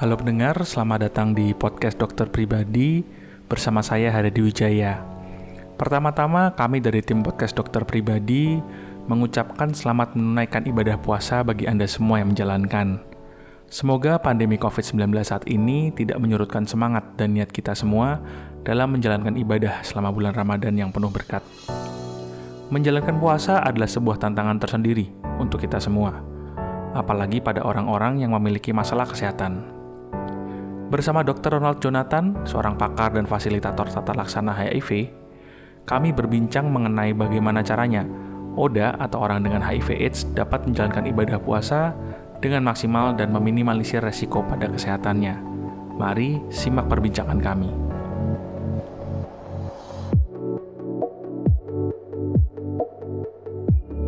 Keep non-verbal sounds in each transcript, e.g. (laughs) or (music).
Halo pendengar, selamat datang di podcast Dokter Pribadi bersama saya Haryadi Wijaya. Pertama-tama, kami dari tim podcast Dokter Pribadi mengucapkan selamat menunaikan ibadah puasa bagi Anda semua yang menjalankan. Semoga pandemi COVID-19 saat ini tidak menyurutkan semangat dan niat kita semua dalam menjalankan ibadah selama bulan Ramadan yang penuh berkat. Menjalankan puasa adalah sebuah tantangan tersendiri untuk kita semua, apalagi pada orang-orang yang memiliki masalah kesehatan. Bersama Dr. Ronald Jonathan, seorang pakar dan fasilitator tata laksana HIV, kami berbincang mengenai bagaimana caranya ODA atau orang dengan HIV AIDS dapat menjalankan ibadah puasa dengan maksimal dan meminimalisir resiko pada kesehatannya. Mari simak perbincangan kami.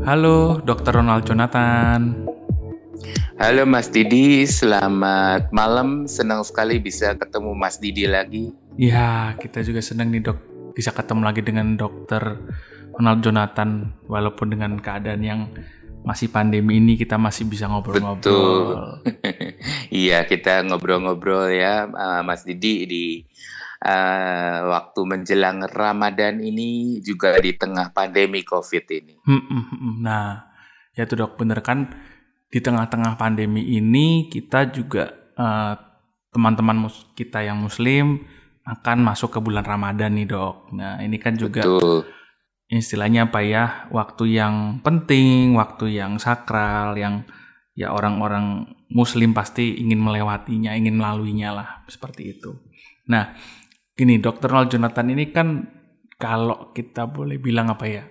Halo, Dr. Ronald Jonathan. Halo Mas Didi, selamat malam. Senang sekali bisa ketemu Mas Didi lagi. Ya, kita juga senang nih dok bisa ketemu lagi dengan dokter Ronald Jonathan walaupun dengan keadaan yang masih pandemi ini kita masih bisa ngobrol-ngobrol. Betul. (laughs) iya, kita ngobrol-ngobrol ya Mas Didi di uh, waktu menjelang Ramadan ini juga di tengah pandemi Covid ini. Hmm, hmm, hmm. Nah, ya tuh dok bener kan di tengah-tengah pandemi ini kita juga eh, teman-teman kita yang muslim akan masuk ke bulan Ramadan nih dok. Nah ini kan juga Betul. istilahnya apa ya waktu yang penting, waktu yang sakral, yang ya orang-orang muslim pasti ingin melewatinya, ingin melaluinya lah seperti itu. Nah gini dokter Ronald Jonathan ini kan kalau kita boleh bilang apa ya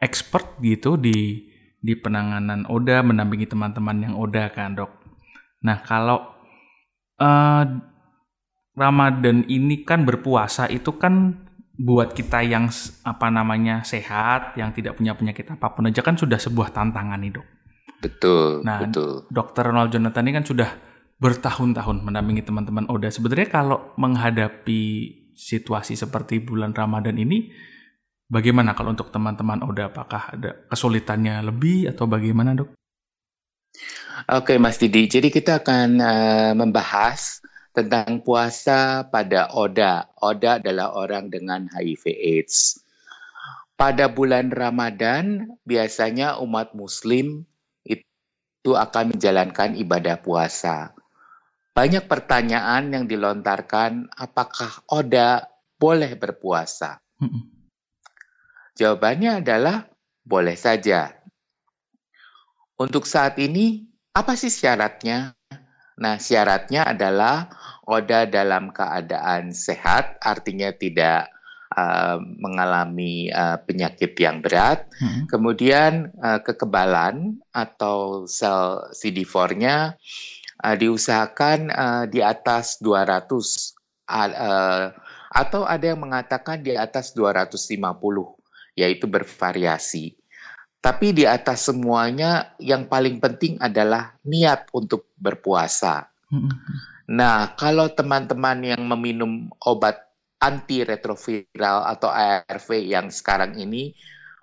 expert gitu di di penanganan ODA, mendampingi teman-teman yang ODA kan dok. Nah kalau uh, Ramadan ini kan berpuasa itu kan buat kita yang apa namanya sehat, yang tidak punya penyakit apa pun aja kan sudah sebuah tantangan nih dok. Betul. Nah, betul. Dokter Ronald Jonathan ini kan sudah bertahun-tahun mendampingi teman-teman ODA. Sebenarnya kalau menghadapi situasi seperti bulan Ramadan ini, Bagaimana kalau untuk teman-teman Oda, apakah ada kesulitannya lebih atau bagaimana dok? Oke Mas Didi, jadi kita akan uh, membahas tentang puasa pada Oda. Oda adalah orang dengan HIV AIDS. Pada bulan Ramadan, biasanya umat muslim itu akan menjalankan ibadah puasa. Banyak pertanyaan yang dilontarkan, apakah Oda boleh berpuasa? Jawabannya adalah boleh saja. Untuk saat ini, apa sih syaratnya? Nah, syaratnya adalah Oda dalam keadaan sehat, artinya tidak uh, mengalami uh, penyakit yang berat. Hmm. Kemudian uh, kekebalan atau sel CD4-nya uh, diusahakan uh, di atas 200 uh, atau ada yang mengatakan di atas 250 yaitu bervariasi. Tapi di atas semuanya yang paling penting adalah niat untuk berpuasa. Mm-hmm. Nah, kalau teman-teman yang meminum obat antiretroviral atau ARV yang sekarang ini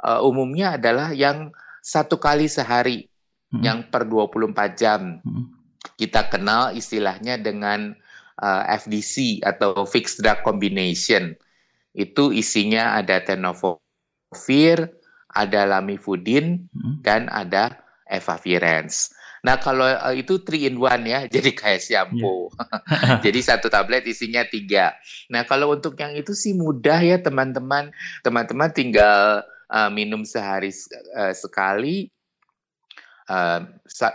uh, umumnya adalah yang satu kali sehari, hmm. yang per 24 jam. Hmm. Kita kenal istilahnya dengan uh, FDC atau Fixed Drug Combination. Itu isinya ada tenofovir Fir, ada lamivudin, hmm. dan ada efavirenz. Nah kalau uh, itu three in one ya, (laughs) jadi kayak shampoo. Yeah. (laughs) jadi satu tablet isinya tiga. Nah kalau untuk yang itu sih mudah ya teman-teman. Teman-teman tinggal uh, minum sehari uh, sekali. Uh,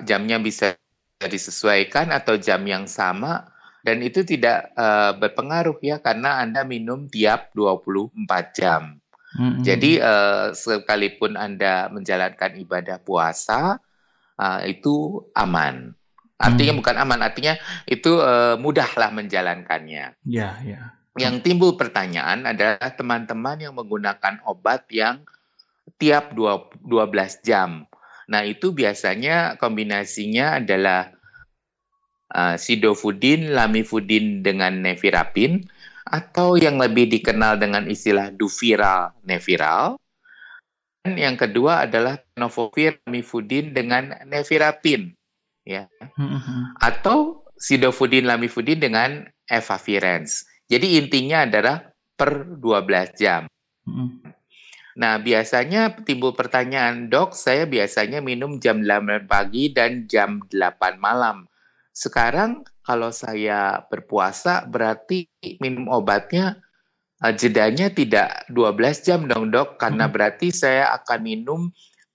jamnya bisa disesuaikan atau jam yang sama dan itu tidak uh, berpengaruh ya karena Anda minum tiap 24 jam. Mm-hmm. Jadi uh, sekalipun Anda menjalankan ibadah puasa uh, itu aman. Artinya mm. bukan aman, artinya itu uh, mudahlah menjalankannya. Ya, yeah, ya. Yeah. Yang timbul pertanyaan adalah teman-teman yang menggunakan obat yang tiap 12 jam. Nah, itu biasanya kombinasinya adalah uh, sidofudin, lamifudin dengan nevirapin atau yang lebih dikenal dengan istilah duviral neviral. Dan yang kedua adalah novovir mifudin dengan nevirapin ya. Mm-hmm. Atau sidofudin lamifudin dengan efavirenz. Jadi intinya adalah per 12 jam. Hmm. Nah, biasanya timbul pertanyaan, dok, saya biasanya minum jam 8 pagi dan jam 8 malam. Sekarang kalau saya berpuasa berarti minum obatnya uh, jedanya tidak 12 jam dong dok, karena hmm. berarti saya akan minum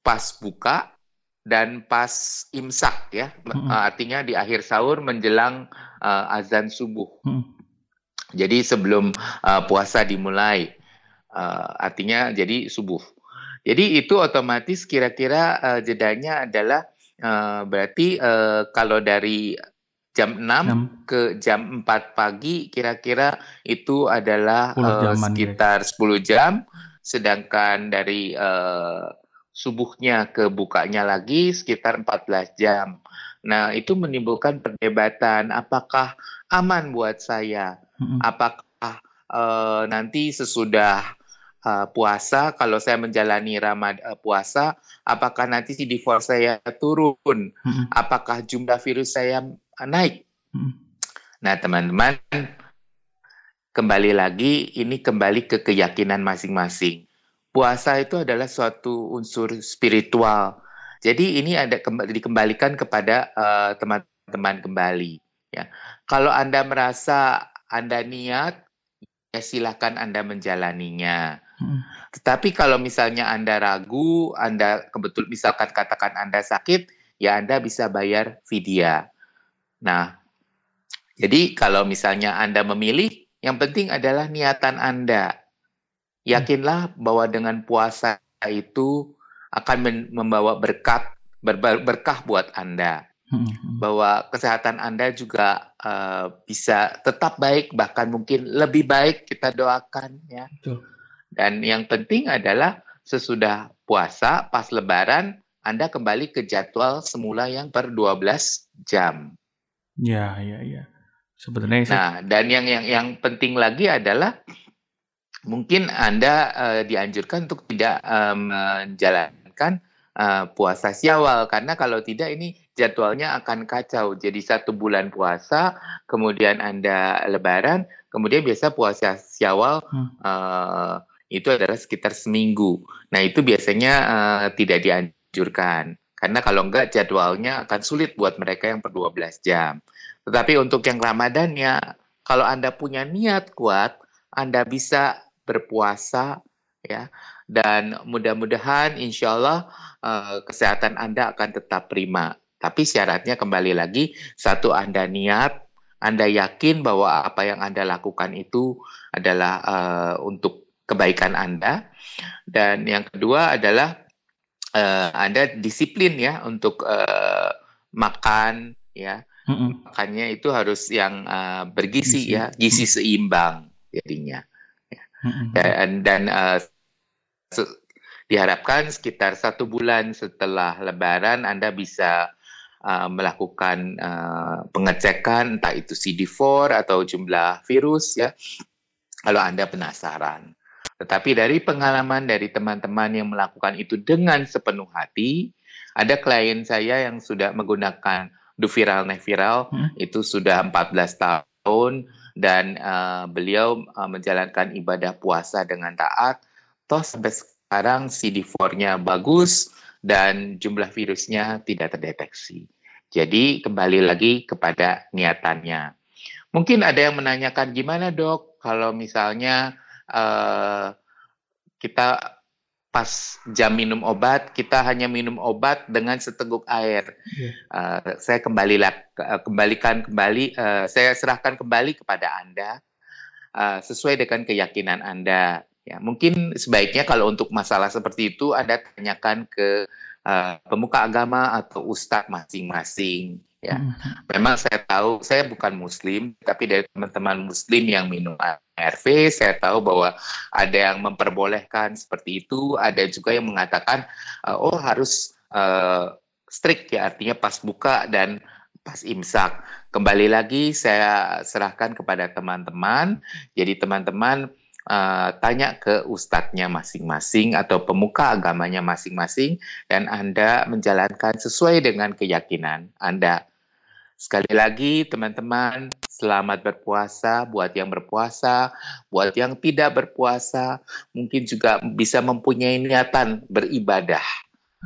pas buka dan pas imsak ya, hmm. uh, artinya di akhir sahur menjelang uh, azan subuh. Hmm. Jadi sebelum uh, puasa dimulai uh, artinya jadi subuh. Jadi itu otomatis kira-kira uh, jedanya adalah uh, berarti uh, kalau dari jam 6, 6 ke jam 4 pagi kira-kira itu adalah uh, sekitar ya. 10 jam sedangkan dari uh, subuhnya ke bukanya lagi sekitar 14 jam. Nah, itu menimbulkan perdebatan apakah aman buat saya? Apakah uh, nanti sesudah uh, puasa, kalau saya menjalani Ramad uh, puasa, apakah nanti CD4 saya turun? Hmm. Apakah jumlah virus saya naik? Hmm. Nah, teman-teman, kembali lagi ini kembali ke keyakinan masing-masing. Puasa itu adalah suatu unsur spiritual. Jadi ini ada dikembalikan kepada teman-teman uh, kembali. Ya, kalau anda merasa anda niat, ya silakan anda menjalaninya. Hmm. Tetapi kalau misalnya Anda ragu, Anda kebetul misalkan katakan Anda sakit, ya Anda bisa bayar vidya. Nah, jadi kalau misalnya Anda memilih, yang penting adalah niatan Anda. Yakinlah bahwa dengan puasa itu akan membawa berkat ber berkah buat Anda. Hmm, hmm. Bahwa kesehatan Anda juga uh, bisa tetap baik, bahkan mungkin lebih baik kita doakan ya. Betul. Dan yang penting adalah sesudah puasa, pas lebaran, Anda kembali ke jadwal semula yang per 12 jam. Ya, ya, ya. Sebenarnya Nah, dan yang yang yang penting lagi adalah mungkin Anda uh, dianjurkan untuk tidak uh, menjalankan uh, puasa Syawal karena kalau tidak ini jadwalnya akan kacau. Jadi satu bulan puasa, kemudian Anda lebaran, kemudian biasa puasa Syawal hmm. uh, itu adalah sekitar seminggu. Nah, itu biasanya uh, tidak dianjurkan. Karena kalau enggak jadwalnya akan sulit buat mereka yang per 12 jam. Tetapi untuk yang Ramadan ya, kalau Anda punya niat kuat, Anda bisa berpuasa ya. Dan mudah-mudahan insya Allah uh, kesehatan Anda akan tetap prima. Tapi syaratnya kembali lagi, satu Anda niat, Anda yakin bahwa apa yang Anda lakukan itu adalah uh, untuk kebaikan Anda. Dan yang kedua adalah uh, Anda disiplin ya untuk uh, makan ya. Mm-hmm. Makannya itu harus yang uh, bergizi gizi. ya, gizi seimbang jadinya. Ya. Mm-hmm. Dan dan uh, diharapkan sekitar satu bulan setelah Lebaran Anda bisa uh, melakukan uh, pengecekan entah itu CD4 atau jumlah virus ya kalau Anda penasaran. Tetapi dari pengalaman dari teman-teman yang melakukan itu dengan sepenuh hati, ada klien saya yang sudah menggunakan Duviral Neviral hmm. itu sudah 14 tahun dan uh, beliau uh, menjalankan ibadah puasa dengan taat. Toh sampai sekarang CD4-nya bagus dan jumlah virusnya tidak terdeteksi. Jadi kembali lagi kepada niatannya. Mungkin ada yang menanyakan gimana dok kalau misalnya uh, kita pas jam minum obat kita hanya minum obat dengan seteguk air. Yeah. Uh, saya kembalilah uh, kembalikan kembali uh, saya serahkan kembali kepada anda uh, sesuai dengan keyakinan anda. Ya mungkin sebaiknya kalau untuk masalah seperti itu anda tanyakan ke uh, pemuka agama atau ustadz masing-masing ya. Hmm. Memang saya tahu saya bukan muslim, tapi dari teman-teman muslim yang minum ARV, saya tahu bahwa ada yang memperbolehkan seperti itu, ada juga yang mengatakan uh, oh harus uh, strict ya, artinya pas buka dan pas imsak. Kembali lagi saya serahkan kepada teman-teman. Jadi teman-teman uh, tanya ke ustadznya masing-masing atau pemuka agamanya masing-masing dan Anda menjalankan sesuai dengan keyakinan Anda. Sekali lagi teman-teman, selamat berpuasa buat yang berpuasa, buat yang tidak berpuasa, mungkin juga bisa mempunyai niatan beribadah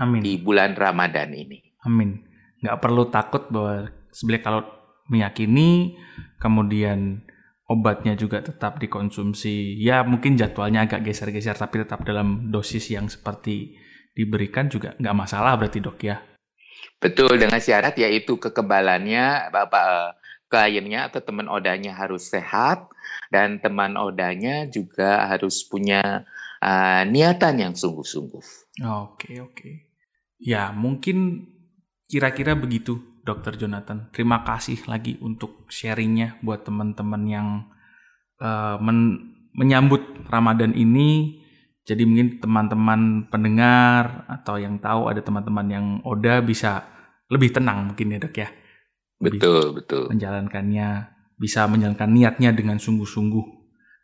Amin. di bulan Ramadan ini. Amin. Nggak perlu takut bahwa sebenarnya kalau meyakini, kemudian obatnya juga tetap dikonsumsi. Ya mungkin jadwalnya agak geser-geser, tapi tetap dalam dosis yang seperti diberikan juga nggak masalah berarti dok ya. Betul, dengan syarat yaitu kekebalannya Bapak eh, kliennya atau teman odanya harus sehat dan teman odanya juga harus punya uh, niatan yang sungguh-sungguh. Oke, oke. Ya, mungkin kira-kira begitu Dokter Jonathan. Terima kasih lagi untuk sharingnya buat teman-teman yang uh, men menyambut Ramadan ini jadi mungkin teman-teman pendengar atau yang tahu ada teman-teman yang Oda bisa lebih tenang mungkin ya dok ya. Lebih betul, betul. Menjalankannya, bisa menjalankan niatnya dengan sungguh-sungguh.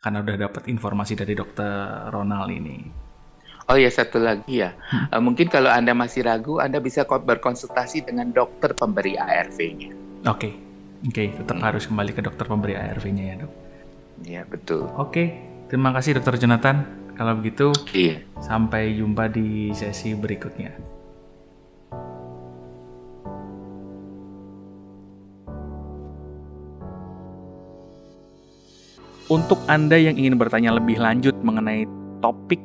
Karena udah dapat informasi dari dokter Ronald ini. Oh ya satu lagi ya, hmm. uh, mungkin kalau anda masih ragu, anda bisa berkonsultasi dengan dokter pemberi ARV-nya. Oke, okay. oke, okay. tetap hmm. harus kembali ke dokter pemberi ARV-nya ya dok. Iya betul. Oke, okay. terima kasih dokter Jonathan. Kalau begitu, iya. sampai jumpa di sesi berikutnya. Untuk Anda yang ingin bertanya lebih lanjut mengenai topik